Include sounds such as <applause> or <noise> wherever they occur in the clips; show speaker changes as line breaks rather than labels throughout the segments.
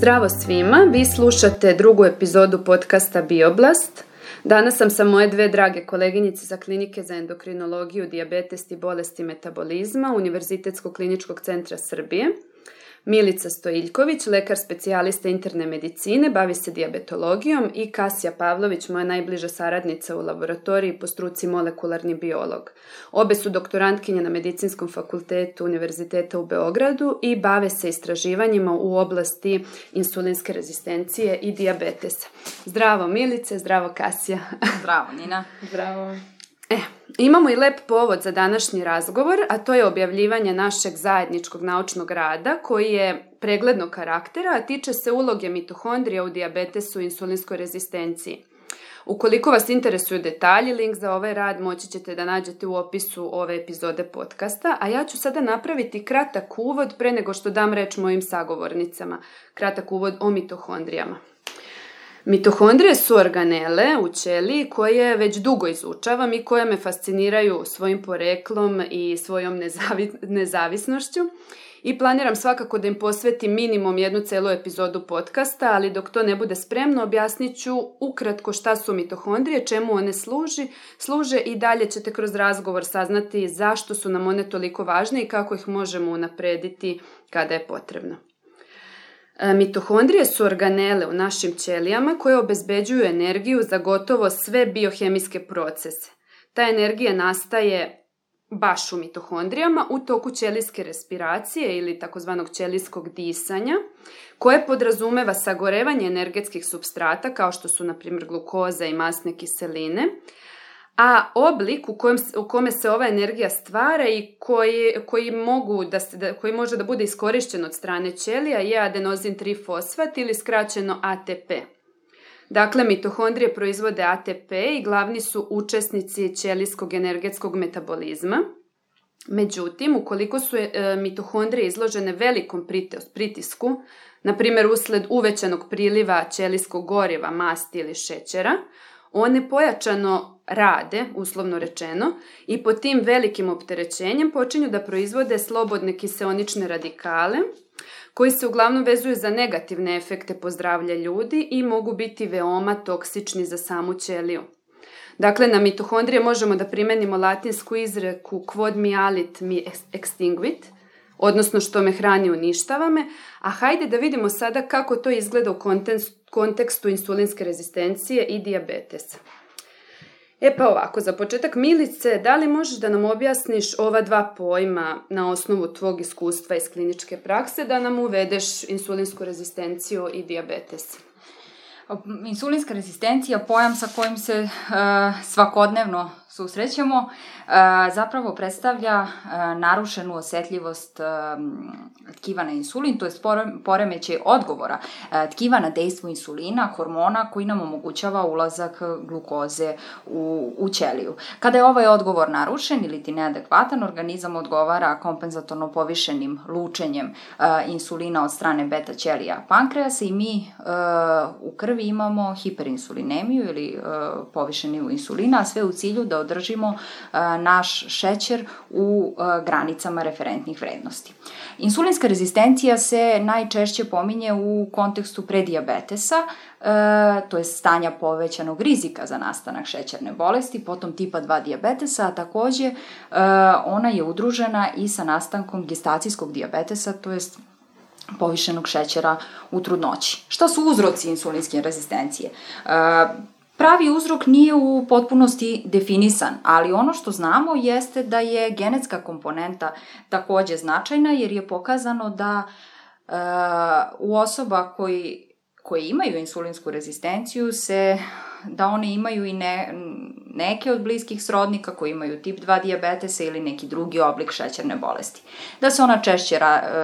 Zdravo svima, vi slušate drugu epizodu podcasta Bioblast. Danas sam sa moje dve drage koleginice za klinike za endokrinologiju, diabetes i bolesti metabolizma Univerzitetskog kliničkog centra Srbije – Milica Stojiljković, lekar specijalista interne medicine, bavi se diabetologijom i Kasija Pavlović, moja najbliža saradnica u laboratoriji po struci molekularni biolog. Obe su doktorantkinje na Medicinskom fakultetu Univerziteta u Beogradu i bave se istraživanjima u oblasti insulinske rezistencije i diabetesa. Zdravo Milice, zdravo Kasija.
Zdravo Nina.
Zdravo. E, imamo i lep povod za današnji razgovor, a to je objavljivanje našeg zajedničkog naučnog rada koji je preglednog karaktera, a tiče se uloge mitohondrija u diabetesu i insulinskoj rezistenciji. Ukoliko vas interesuju detalji, link za ovaj rad moći ćete da nađete u opisu ove epizode podcasta, a ja ću sada napraviti kratak uvod pre nego što dam reč mojim sagovornicama. Kratak uvod o mitohondrijama. Mitohondrije su organele u ćeliji koje već dugo izučavam i koje me fasciniraju svojim poreklom i svojom nezavi, nezavisnošću. I planiram svakako da im posvetim minimum jednu celu epizodu podcasta, ali dok to ne bude spremno, objasnit ću ukratko šta su mitohondrije, čemu one služi, služe i dalje ćete kroz razgovor saznati zašto su nam one toliko važne i kako ih možemo unaprediti kada je potrebno. E, mitohondrije su organele u našim ćelijama koje obezbeđuju energiju za gotovo sve biohemijske procese. Ta energija nastaje baš u mitohondrijama u toku ćelijske respiracije ili takozvanog ćelijskog disanja, koje podrazumeva sagorevanje energetskih substrata kao što su, na primjer, glukoza i masne kiseline, a oblik u, kojem, u kome se ova energija stvara i koji, koji, mogu da se, da, koji može da bude iskorišćen od strane ćelija je adenozin 3-fosfat ili skraćeno ATP. Dakle, mitohondrije proizvode ATP i glavni su učesnici ćelijskog energetskog metabolizma. Međutim, ukoliko su e, mitohondrije izložene velikom pritisku, na primjer usled uvećanog priliva ćelijskog goriva, masti ili šećera, one pojačano rade, uslovno rečeno, i pod tim velikim opterećenjem počinju da proizvode slobodne kiseonične radikale, koji se uglavnom vezuju za negativne efekte po zdravlje ljudi i mogu biti veoma toksični za samu ćeliju. Dakle, na mitohondrije možemo da primenimo latinsku izreku quod mi alit mi extinguit, odnosno što me hrani uništava me, a hajde da vidimo sada kako to izgleda u kontekstu insulinske rezistencije i diabetesa. E pa ovako, za početak Milice, da li možeš da nam objasniš ova dva pojma na osnovu tvog iskustva iz kliničke prakse, da nam uvedeš insulinsku rezistenciju i diabetes?
Insulinska rezistencija, pojam sa kojim se uh, svakodnevno susrećemo, zapravo predstavlja narušenu osetljivost tkiva na insulin, to je poremećaj odgovora tkiva na dejstvo insulina, hormona koji nam omogućava ulazak glukoze u, u ćeliju. Kada je ovaj odgovor narušen ili ti neadekvatan, organizam odgovara kompenzatorno povišenim lučenjem insulina od strane beta ćelija pankreasa i mi u krvi imamo hiperinsulinemiju ili povišenju insulina, a sve u cilju da održimo naš šećer u granicama referentnih vrednosti. Insulinska rezistencija se najčešće pominje u kontekstu prediabetesa, to je stanja povećanog rizika za nastanak šećerne bolesti, potom tipa 2 diabetesa, a takođe ona je udružena i sa nastankom gestacijskog diabetesa, to jest povišenog šećera u trudnoći. Šta su uzroci insulinske rezistencije? Pravi uzrok nije u potpunosti definisan, ali ono što znamo jeste da je genetska komponenta takođe značajna jer je pokazano da e, u osoba koji, koji imaju insulinsku rezistenciju se da one imaju i ne, neke od bliskih srodnika koji imaju tip 2 diabetesa ili neki drugi oblik šećerne bolesti. Da se ona češće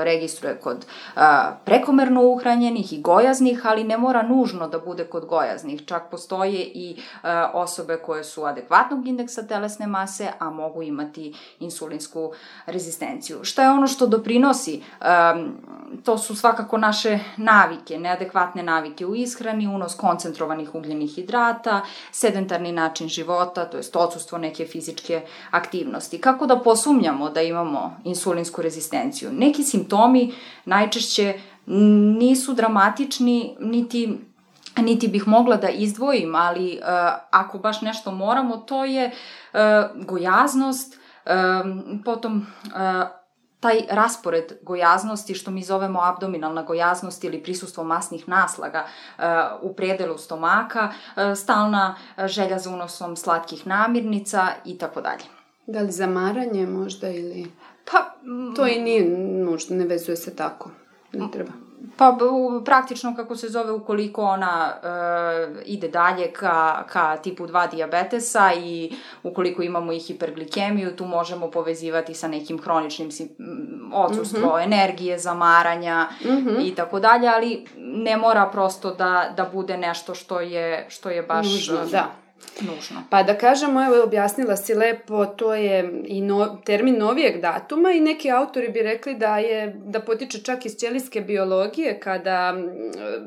registruje kod a, prekomerno uhranjenih i gojaznih, ali ne mora nužno da bude kod gojaznih. Čak postoje i a, osobe koje su adekvatnog indeksa telesne mase, a mogu imati insulinsku rezistenciju. Šta je ono što doprinosi? A, to su svakako naše navike, neadekvatne navike u ishrani, unos koncentrovanih ugljenih hidrata, sedentarni način života, to je odsustvo neke fizičke aktivnosti. Kako da posumnjamo da imamo insulinsku rezistenciju? Neki simptomi najčešće nisu dramatični, niti niti bih mogla da izdvojim, ali uh, ako baš nešto moramo, to je uh, gojaznost, um, potom uh, taj raspored gojaznosti, što mi zovemo abdominalna gojaznost ili prisustvo masnih naslaga uh, u predelu stomaka, uh, stalna želja za unosom slatkih namirnica i tako dalje.
Da li zamaranje možda ili... Pa, to i nije nužno, ne vezuje se tako. Ne treba.
Pa u, praktično kako se zove ukoliko ona e, ide dalje ka, ka tipu 2 diabetesa i ukoliko imamo i hiperglikemiju, tu možemo povezivati sa nekim hroničnim odsustvo mm -hmm. energije, zamaranja -hmm. i tako dalje, ali ne mora prosto da, da bude nešto što je, što je baš...
Nužno, da
nužno.
Pa da kažemo, evo objasnila si lepo, to je i no, termin novijeg datuma i neki autori bi rekli da je da potiče čak iz ćelijske biologije kada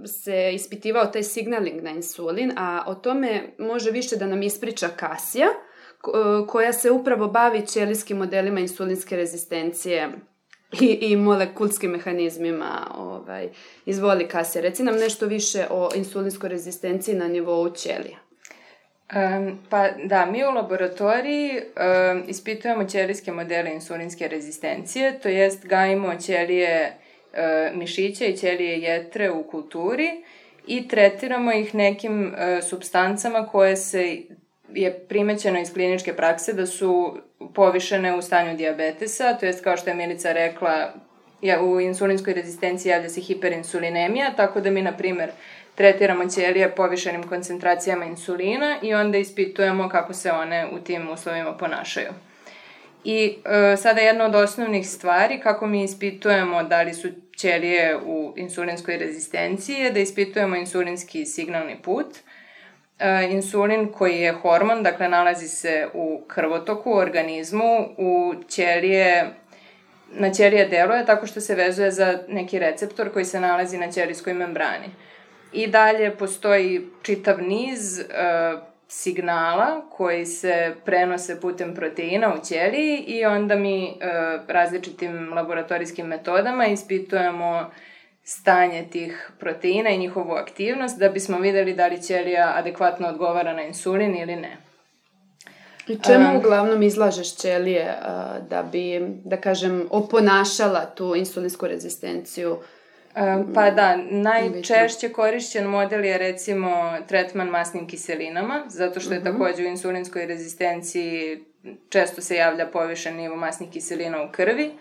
se ispitivao taj signaling na insulin, a o tome može više da nam ispriča Kasija, koja se upravo bavi ćelijskim modelima insulinske rezistencije i, i molekulskim mehanizmima. Ovaj. Izvoli Kasija, reci nam nešto više o insulinskoj rezistenciji na nivou ćelija.
Um, pa da, mi u laboratoriji um, ispitujemo ćelijske modele insulinske rezistencije, to jest gajimo ćelije uh, mišića i ćelije jetre u kulturi i tretiramo ih nekim uh, substancama koje se je primećeno iz kliničke prakse da su povišene u stanju diabetesa, to jest kao što je Milica rekla, ja, u insulinskoj rezistenciji javlja se hiperinsulinemija, tako da mi, na primer, tretiramo ćelije povišenim koncentracijama insulina i onda ispitujemo kako se one u tim uslovima ponašaju. I e, sada jedna od osnovnih stvari kako mi ispitujemo da li su ćelije u insulinskoj rezistenciji je da ispitujemo insulinski signalni put. E, insulin koji je hormon, dakle nalazi se u krvotoku, u organizmu, u ćelije na ćelije deluje tako što se vezuje za neki receptor koji se nalazi na ćelijskoj membrani. I dalje postoji čitav niz uh, signala koji se prenose putem proteina u ćeliji i onda mi uh, različitim laboratorijskim metodama ispitujemo stanje tih proteina i njihovu aktivnost da bismo videli da li ćelija adekvatno odgovara na insulin ili ne.
I čemu um, uglavnom izlažeš ćelije uh, da bi, da kažem, oponašala tu insulinsku rezistenciju
Pa da, najčešće korišćen model je recimo tretman masnim kiselinama, zato što je. -huh. takođe u insulinskoj rezistenciji često se javlja povišen nivo masnih kiselina u krvi.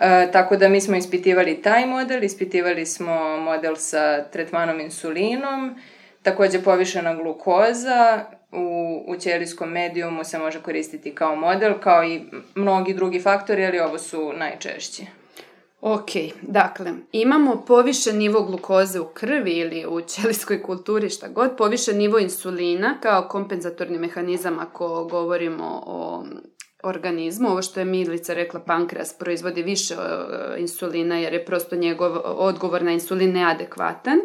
E, tako da mi smo ispitivali taj model, ispitivali smo model sa tretmanom insulinom, takođe povišena glukoza u, u ćelijskom medijumu se može koristiti kao model, kao i mnogi drugi faktori, ali ovo su najčešći.
Ok, dakle, imamo povišen nivo glukoze u krvi ili u ćelijskoj kulturi, šta god, povišen nivo insulina kao kompenzatorni mehanizam ako govorimo o organizmu. Ovo što je Milica rekla, pankreas proizvodi više insulina jer je prosto njegov odgovor na insulin neadekvatan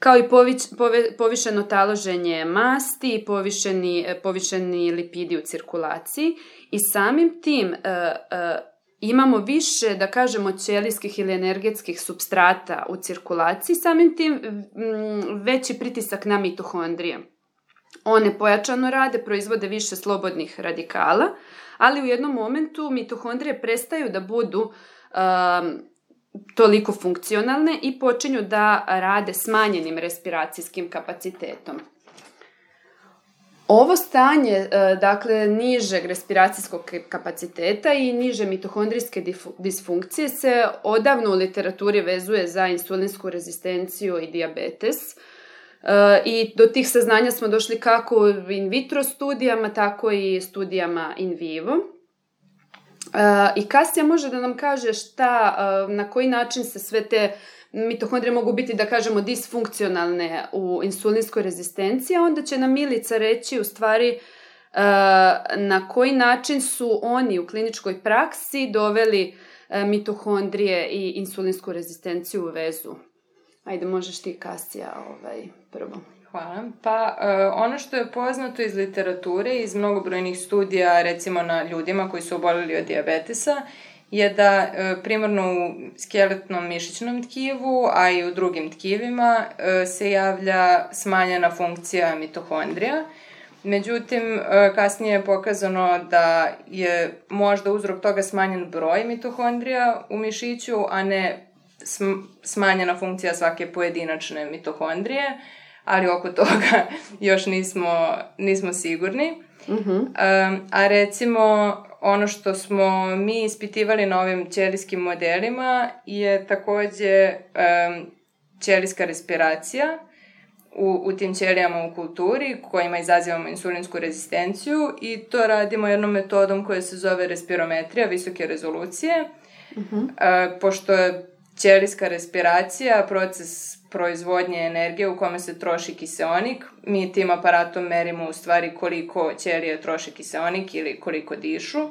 kao i pović, pove, povišeno taloženje masti i povišeni, povišeni lipidi u cirkulaciji i samim tim uh, uh, imamo više, da kažemo, ćelijskih ili energetskih substrata u cirkulaciji, samim tim mm, veći pritisak na mitohondrije. One pojačano rade, proizvode više slobodnih radikala, ali u jednom momentu mitohondrije prestaju da budu um, toliko funkcionalne i počinju da rade smanjenim respiracijskim kapacitetom. Ovo stanje, e, dakle, nižeg respiracijskog kapaciteta i niže mitohondrijske disfunkcije se odavno u literaturi vezuje za insulinsku rezistenciju i diabetes. E, I do tih saznanja smo došli kako in vitro studijama, tako i studijama in vivo. E, I Kasija može da nam kaže šta, na koji način se sve te mitohondrije mogu biti, da kažemo, disfunkcionalne u insulinskoj rezistenciji, a onda će nam Milica reći u stvari e, na koji način su oni u kliničkoj praksi doveli e, mitohondrije i insulinsku rezistenciju u vezu. Ajde, možeš ti, Kasija, ovaj, prvo.
Hvala. Pa uh, ono što je poznato iz literature, iz mnogobrojnih studija, recimo na ljudima koji su obolili od diabetesa, je da e, primarno u skeletnom mišićnom tkivu, a i u drugim tkivima e, se javlja smanjena funkcija mitohondrija. Međutim, e, kasnije je pokazano da je možda uzrok toga smanjen broj mitohondrija u mišiću, a ne smanjena funkcija svake pojedinačne mitohondrije, ali oko <laughs> toga još nismo, nismo sigurni. Uh -huh. um, a recimo, ono što smo mi ispitivali na ovim ćelijskim modelima je takođe um, ćelijska respiracija u, u tim ćelijama u kulturi kojima izazivamo insulinsku rezistenciju i to radimo jednom metodom koja se zove respirometrija visoke rezolucije. Uh -huh. uh, pošto je ćelijska respiracija, proces proizvodnje energije u kome se troši kiseonik. Mi tim aparatom merimo u stvari koliko ćelije troši kiseonik ili koliko dišu.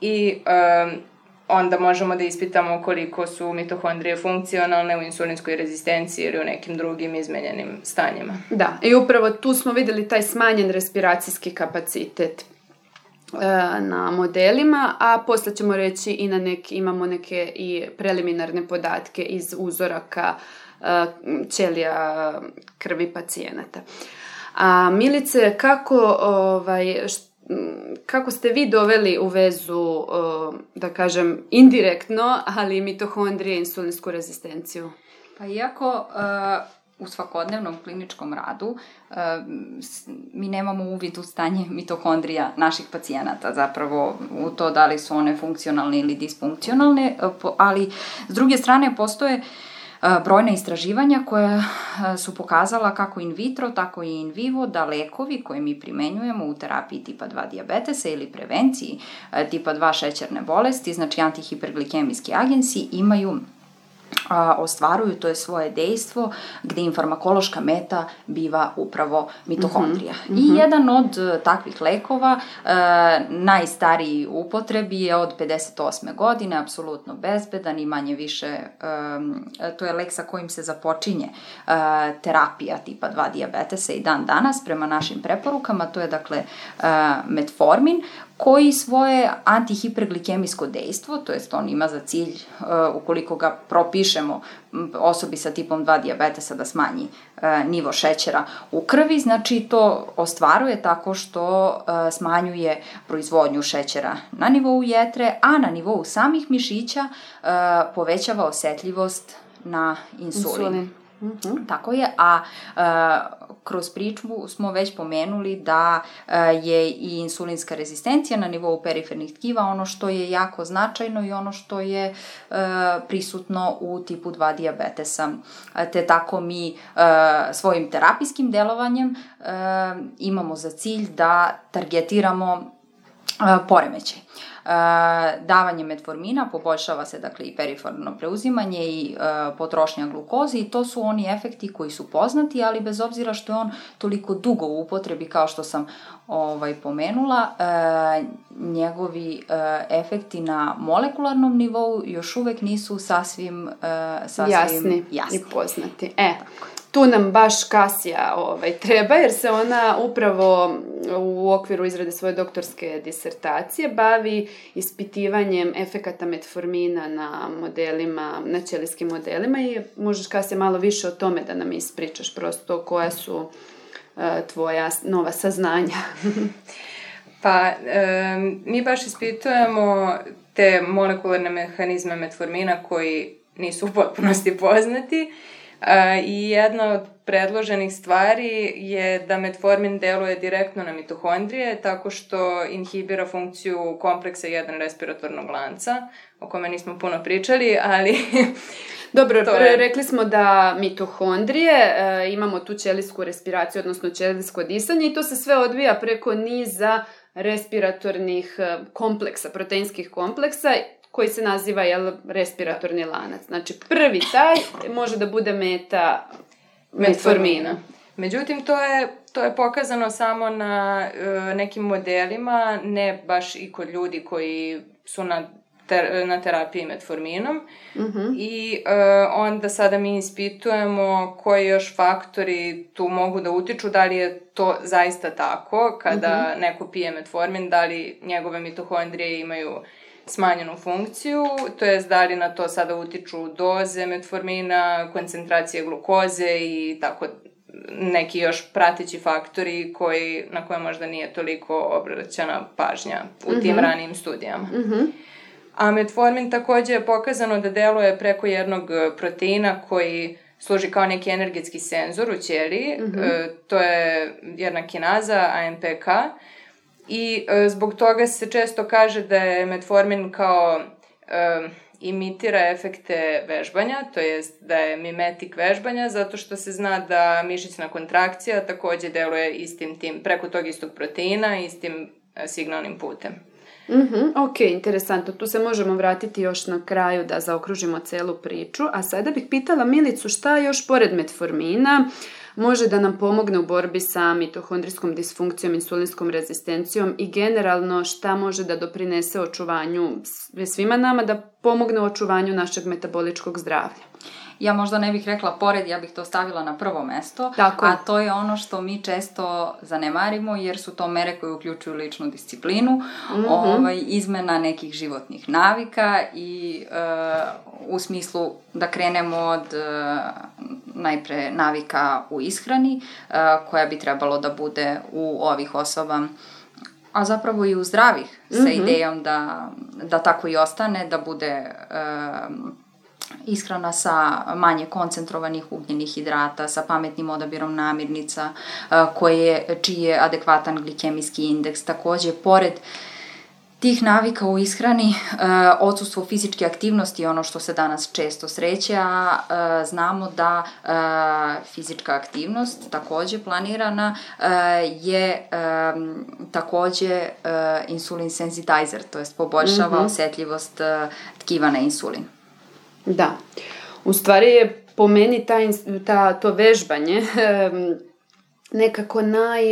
I um, onda možemo da ispitamo koliko su mitohondrije funkcionalne u insulinskoj rezistenciji ili u nekim drugim izmenjenim stanjima.
Da, i upravo tu smo videli taj smanjen respiracijski kapacitet e, na modelima, a posle ćemo reći i na neki, imamo neke i preliminarne podatke iz uzoraka ćelija krvi pacijenata. A Milice, kako, ovaj, kako ste vi doveli u vezu, da kažem, indirektno, ali mitohondrije i insulinsku rezistenciju?
Pa iako u svakodnevnom kliničkom radu mi nemamo uvid u stanje mitohondrija naših pacijenata, zapravo u to da li su one funkcionalne ili disfunkcionalne, ali s druge strane postoje uh, brojna istraživanja koja su pokazala kako in vitro, tako i in vivo da lekovi koje mi primenjujemo u terapiji tipa 2 diabetesa ili prevenciji tipa 2 šećerne bolesti, znači antihiperglikemijski agensi, imaju ostvaruju, to je svoje dejstvo, gde im farmakološka meta biva upravo mitohondrija. Mm -hmm. I jedan od uh, takvih lekova, uh, najstariji upotrebi je od 58. godine, apsolutno bezbedan i manje više, um, to je lek sa kojim se započinje uh, terapija tipa 2 diabetesa i dan danas prema našim preporukama, to je dakle uh, metformin, koji svoje antihiperglikemijsko dejstvo, to jest on ima za cilj, uh, ukoliko ga propišemo osobi sa tipom 2 diabetesa da smanji uh, nivo šećera u krvi, znači to ostvaruje tako što uh, smanjuje proizvodnju šećera na nivou jetre, a na nivou samih mišića povećava osetljivost na insulin. insulin. Mm -hmm. Tako je, a kroz priču smo već pomenuli da uh, je i insulinska rezistencija na nivou perifernih tkiva ono što je jako značajno i ono što je uh, prisutno u tipu 2 diabetesa. Te tako mi svojim terapijskim delovanjem imamo za cilj da targetiramo poremećaj. E, davanje metformina poboljšava se dakle i periforno preuzimanje i e, potrošnja glukoze i to su oni efekti koji su poznati, ali bez obzira što je on toliko dugo u upotrebi kao što sam ovaj pomenula, e, njegovi efekti na molekularnom nivou još uvek nisu sasvim, sasvim jasni, jasni
i poznati. E, Tako tu nam baš Kasija ovaj, treba, jer se ona upravo u okviru izrade svoje doktorske disertacije bavi ispitivanjem efekata metformina na modelima, na ćelijskim modelima i možeš Kasija malo više o tome da nam ispričaš prosto koja su uh, tvoja nova saznanja. <laughs>
pa, um, mi baš ispitujemo te molekularne mehanizme metformina koji nisu u potpunosti poznati I jedna od predloženih stvari je da metformin deluje direktno na mitohondrije tako što inhibira funkciju kompleksa 1 respiratornog lanca, o kome nismo puno pričali, ali... <laughs>
Dobro, to je... rekli smo da mitohondrije, e, imamo tu ćelijsku respiraciju, odnosno ćelijsko disanje i to se sve odvija preko niza respiratornih e, kompleksa, proteinskih kompleksa koji se naziva jel, respiratorni lanac. Znači, prvi taj može da bude meta metformina.
Međutim, to je, to je pokazano samo na e, nekim modelima, ne baš i kod ljudi koji su na, ter, na terapiji metforminom. Uh mhm. -huh. I e, onda sada mi ispitujemo koji još faktori tu mogu da utiču, da li je to zaista tako kada uh mhm. -huh. neko pije metformin, da li njegove mitohondrije imaju smanjenu funkciju, to je da li na to sada utiču doze metformina, koncentracije glukoze i tako neki još prateći faktori koji, na koje možda nije toliko obraćana pažnja u tim mm -hmm. ranijim studijama. Mm -hmm. A metformin takođe je pokazano da deluje preko jednog proteina koji služi kao neki energetski senzor u ćeliji. Mm -hmm. e, to je jedna kinaza, AMPK. I e, zbog toga se često kaže da je metformin kao e, imitira efekte vežbanja, to jest da je mimetik vežbanja, zato što se zna da mišićna kontrakcija takođe deluje istim tim, preko tog istog proteina, istim e, signalnim putem.
Mm ok, interesantno. Tu se možemo vratiti još na kraju da zaokružimo celu priču. A sada bih pitala Milicu šta još pored metformina može da nam pomogne u borbi sa mitohondrijskom disfunkcijom, insulinskom rezistencijom i generalno šta može da doprinese očuvanju svima nama da pomogne u očuvanju našeg metaboličkog zdravlja
ja možda ne bih rekla pored, ja bih to stavila na prvo mesto, Tako a to je ono što mi često zanemarimo jer su to mere koje uključuju ličnu disciplinu, mm -hmm. ovaj, izmena nekih životnih navika i uh, u smislu da krenemo od uh, najpre navika u ishrani uh, koja bi trebalo da bude u ovih osoba a zapravo i u zdravih mm -hmm. sa mhm. idejom da, da tako i ostane, da bude uh, ishrana sa manje koncentrovanih ugljenih hidrata, sa pametnim odabirom namirnica, koje, čiji je adekvatan glikemijski indeks. Takođe, pored tih navika u ishrani, odsustvo fizičke aktivnosti je ono što se danas često sreće, a znamo da fizička aktivnost, takođe planirana, je takođe insulin sensitizer, to jest poboljšava mm -hmm. osetljivost tkiva na insulin.
Da. U stvari je po meni ta, ta, to vežbanje nekako naj,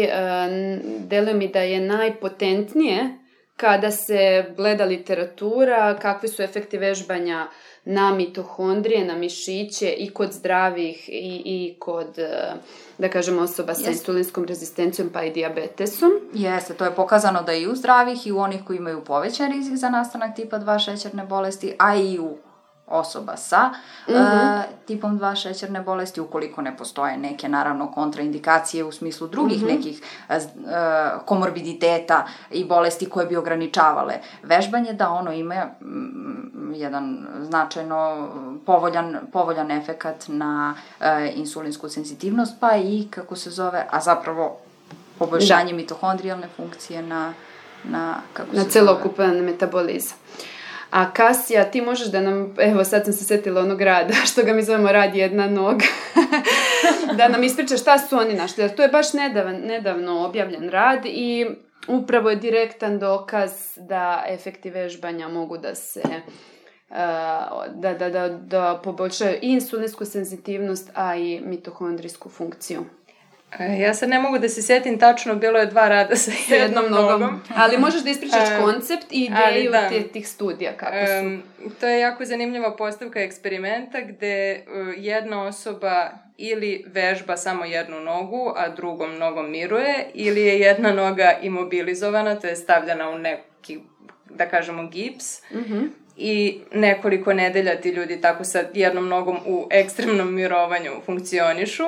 deluje mi da je najpotentnije kada se gleda literatura, kakvi su efekti vežbanja na mitohondrije, na mišiće i kod zdravih i, i kod, da kažemo, osoba sa insulinskom rezistencijom pa i diabetesom.
Jeste, to je pokazano da i u zdravih i u onih koji imaju povećan rizik za nastanak tipa 2 šećerne bolesti, a i u osoba sa mm -hmm. uh, tipom 2 šećerne bolesti, ukoliko ne postoje neke, naravno, kontraindikacije u smislu drugih mm -hmm. nekih uh, komorbiditeta i bolesti koje bi ograničavale vežbanje, da ono ima mm, jedan značajno povoljan, povoljan efekat na uh, insulinsku sensitivnost, pa i, kako se zove, a zapravo poboljšanje da. mitohondrijalne funkcije na, na kako
na celokupan metabolizam. A Kasija, ti možeš da nam, evo sad sam se setila onog rada, <laughs> što ga mi zovemo rad jedna noga, <laughs> da nam ispričaš šta su oni našli. To je baš nedavan, nedavno objavljen rad i upravo je direktan dokaz da efekti vežbanja mogu da se da, da, da, da poboljšaju i insulinsku senzitivnost, a i mitohondrijsku funkciju.
E, ja sad ne mogu da se setim tačno, bilo je dva rada sa jednom, jednom nogom. nogom.
Ali možeš da ispričaš um, koncept i ideju da. tih, tih studija, kako su. Um,
to je jako zanimljiva postavka eksperimenta gde uh, jedna osoba ili vežba samo jednu nogu, a drugom nogom miruje, ili je jedna noga imobilizovana, to je stavljena u neki, da kažemo, gips. Mm -hmm. I nekoliko nedelja ti ljudi tako sa jednom nogom u ekstremnom mirovanju funkcionišu.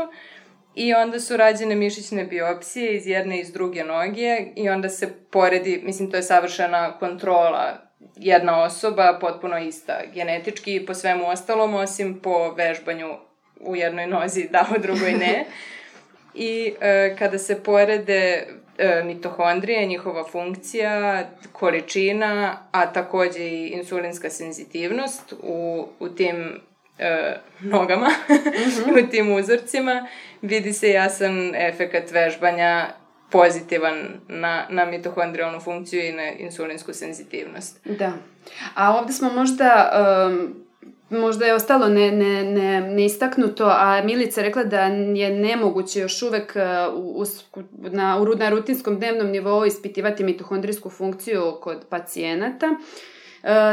I onda su rađene mišićne biopsije iz jedne i iz druge noge i onda se poredi, mislim to je savršena kontrola jedna osoba, potpuno ista genetički i po svemu ostalom, osim po vežbanju u jednoj nozi da, u drugoj ne. <laughs> I e, kada se porede e, mitohondrije, njihova funkcija, količina, a takođe i insulinska senzitivnost u, u tim e, nogama mm -hmm. <laughs> u tim uzorcima, vidi se jasan efekat vežbanja pozitivan na, na mitohondrijalnu funkciju i na insulinsku senzitivnost.
Da. A ovde smo možda... Um, možda je ostalo ne, ne, ne, ne istaknuto, a Milica rekla da je nemoguće još uvek uh, u, na, na rutinskom dnevnom nivou ispitivati mitohondrijsku funkciju kod pacijenata. E,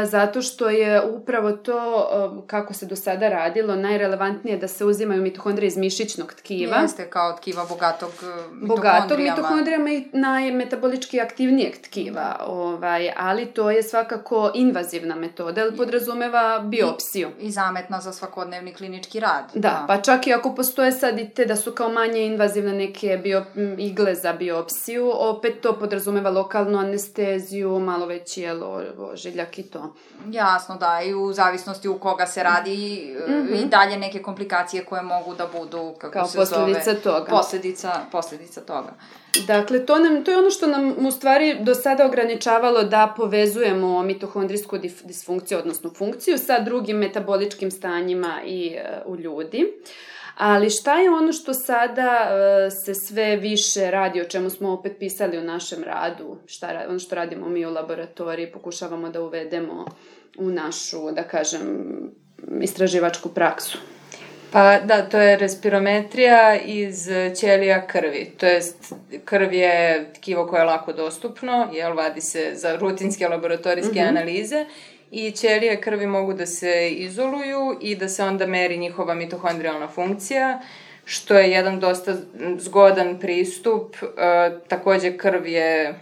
zato što je upravo to, e, kako se do sada radilo, najrelevantnije da se uzimaju mitohondrije iz mišićnog tkiva.
Jeste, kao tkiva bogatog mitohondrijama.
Bogatog mitohondrijama i najmetabolički aktivnijeg tkiva, ovaj, ali to je svakako invazivna metoda, jer podrazumeva biopsiju.
I, I zametna za svakodnevni klinički rad.
Da, da, pa čak i ako postoje sad i te da su kao manje invazivne neke bio, igle za biopsiju, opet to podrazumeva lokalnu anesteziju, malo veći jelo, žiljak i to.
Jasno, da, i u zavisnosti u koga se radi mm -hmm. i dalje neke komplikacije koje mogu da budu, kako
Kao
se
posledica
zove,
toga.
Posledica, posledica toga.
Dakle, to, nam, to je ono što nam u stvari do sada ograničavalo da povezujemo mitohondrijsku disfunkciju, odnosno funkciju, sa drugim metaboličkim stanjima i uh, u ljudi. Ali šta je ono što sada uh, se sve više radi, o čemu smo opet pisali u našem radu, šta, ono što radimo mi u laboratoriji, pokušavamo da uvedemo u našu, da kažem, istraživačku praksu?
Pa da, to je respirometrija iz ćelija krvi. To jest, krv je tkivo koje je lako dostupno, jel, vadi se za rutinske laboratorijske mm -hmm. analize i ćelije krvi mogu da se izoluju i da se onda meri njihova mitohondrijalna funkcija, što je jedan dosta zgodan pristup. E, takođe, krv je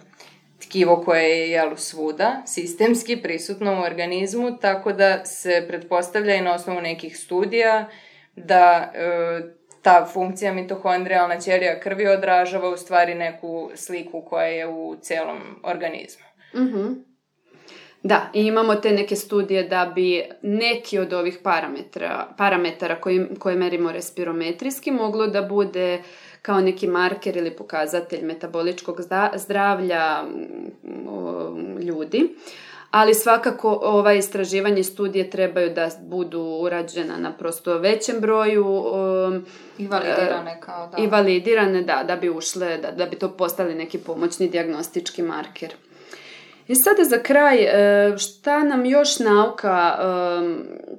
tkivo koje je jel, svuda, sistemski prisutno u organizmu, tako da se pretpostavlja i na osnovu nekih studija da e, ta funkcija mitohondrijalna ćelija krvi odražava u stvari neku sliku koja je u celom organizmu.
Mhm. Mm Da, i imamo te neke studije da bi neki od ovih parametra, parametara koji, koje merimo respirometrijski moglo da bude kao neki marker ili pokazatelj metaboličkog zdravlja ljudi. Ali svakako ova istraživanje studije trebaju da budu urađena na prosto većem broju um,
i validirane kao da.
I validirane, da, da bi ušle, da, da bi to postali neki pomoćni diagnostički marker. I sada za kraj, e, šta nam još nauka, e,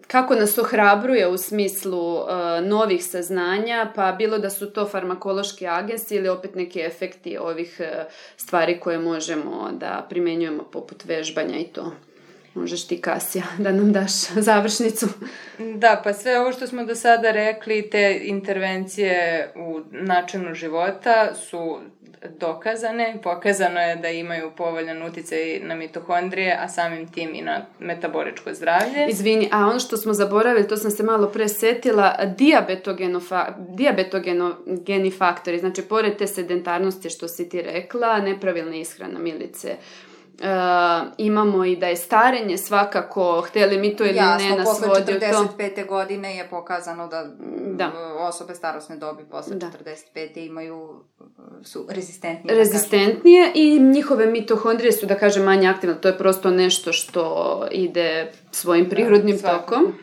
kako nas ohrabruje u smislu e, novih saznanja, pa bilo da su to farmakološki agensi ili opet neki efekti ovih stvari koje možemo da primenjujemo poput vežbanja i to. Možeš ti, Kasija, <laughs> da nam daš završnicu.
Da, pa sve ovo što smo do sada rekli, te intervencije u načinu života su dokazane. Pokazano je da imaju povoljan uticaj na mitohondrije, a samim tim i na metaboličko zdravlje.
Izvini, a ono što smo zaboravili, to sam se malo presetila, diabetogeni faktori, znači pored te sedentarnosti što si ti rekla, nepravilna ishrana milice, Uh, imamo i da je starenje svakako, hteli mi to ili Jasno, ne, nas vodi
to. Jasno, posle 45. godine je pokazano da, da. osobe starosne dobi posle da. 45. imaju, su rezistentnije.
Da rezistentnije da i njihove mitohondrije su, da kažem, manje aktivne. To je prosto nešto što ide svojim da, prirodnim da, tokom.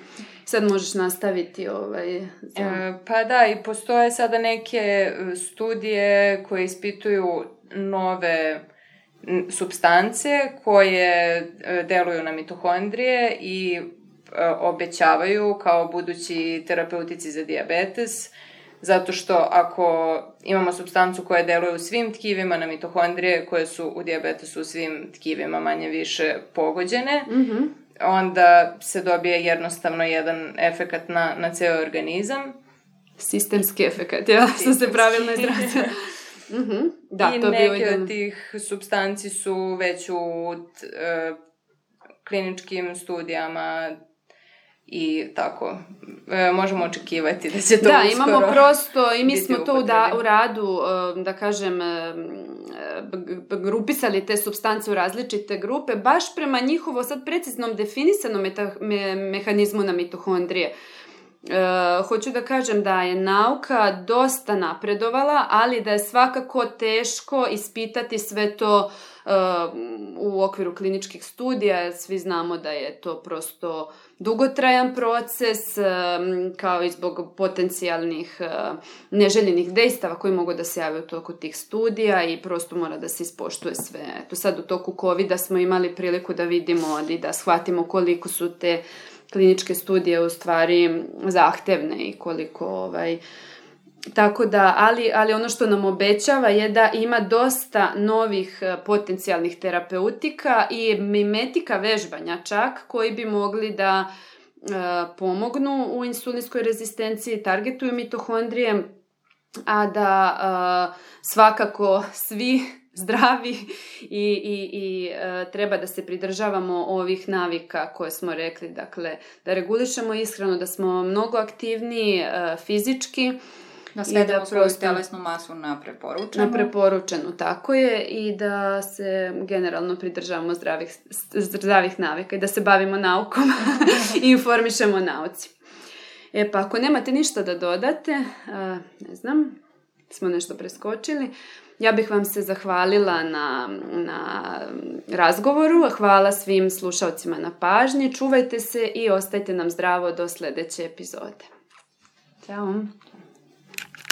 Sad možeš nastaviti ovaj... Za...
E, pa da, i postoje sada neke studije koje ispituju nove substance koje e, deluju na mitohondrije i e, obećavaju kao budući terapeutici za diabetes, zato što ako imamo substancu koja deluje u svim tkivima na mitohondrije, koje su u diabetesu u svim tkivima manje više pogođene, mm -hmm. onda se dobije jednostavno jedan efekat na, na ceo organizam.
Sistemski efekat, ja sam se pravilno izrazila. <laughs>
Mm -hmm. Da, I to neke jedan... od tih substanci su već u uh, kliničkim studijama i tako. E, možemo očekivati da će to
da, uskoro imamo prosto i mi smo to da, u radu, da kažem, grupisali te substance u različite grupe, baš prema njihovo sad preciznom definisanom meta, me, mehanizmu na mitohondrije. E, hoću da kažem da je nauka dosta napredovala, ali da je svakako teško ispitati sve to e, u okviru kliničkih studija. Svi znamo da je to prosto dugotrajan proces, e, kao i zbog potencijalnih e, neželjenih dejstava koji mogu da se jave u toku tih studija i prosto mora da se ispoštuje sve. Eto sad u toku COVID-a smo imali priliku da vidimo i da shvatimo koliko su te uh, kliničke studije u stvari zahtevne i koliko ovaj, tako da, ali, ali ono što nam obećava je da ima dosta novih e, potencijalnih terapeutika i mimetika vežbanja čak koji bi mogli da e, pomognu u insulinskoj rezistenciji, targetuju mitohondrije, a da e, svakako svi zdravi i, i, i e, treba da se pridržavamo ovih navika koje smo rekli, dakle da regulišemo ishranu, da smo mnogo aktivniji e, fizički,
Da svedemo da svoju telesnu masu na preporučenu.
Na preporučenu, tako je, i da se generalno pridržavamo zdravih, zdravih navika i da se bavimo naukom <laughs> i informišemo nauci. E pa ako nemate ništa da dodate, ne znam, smo nešto preskočili, ja bih vam se zahvalila na, na razgovoru, hvala svim slušalcima na pažnji, čuvajte se i ostajte nam zdravo do sledeće epizode. Ćao!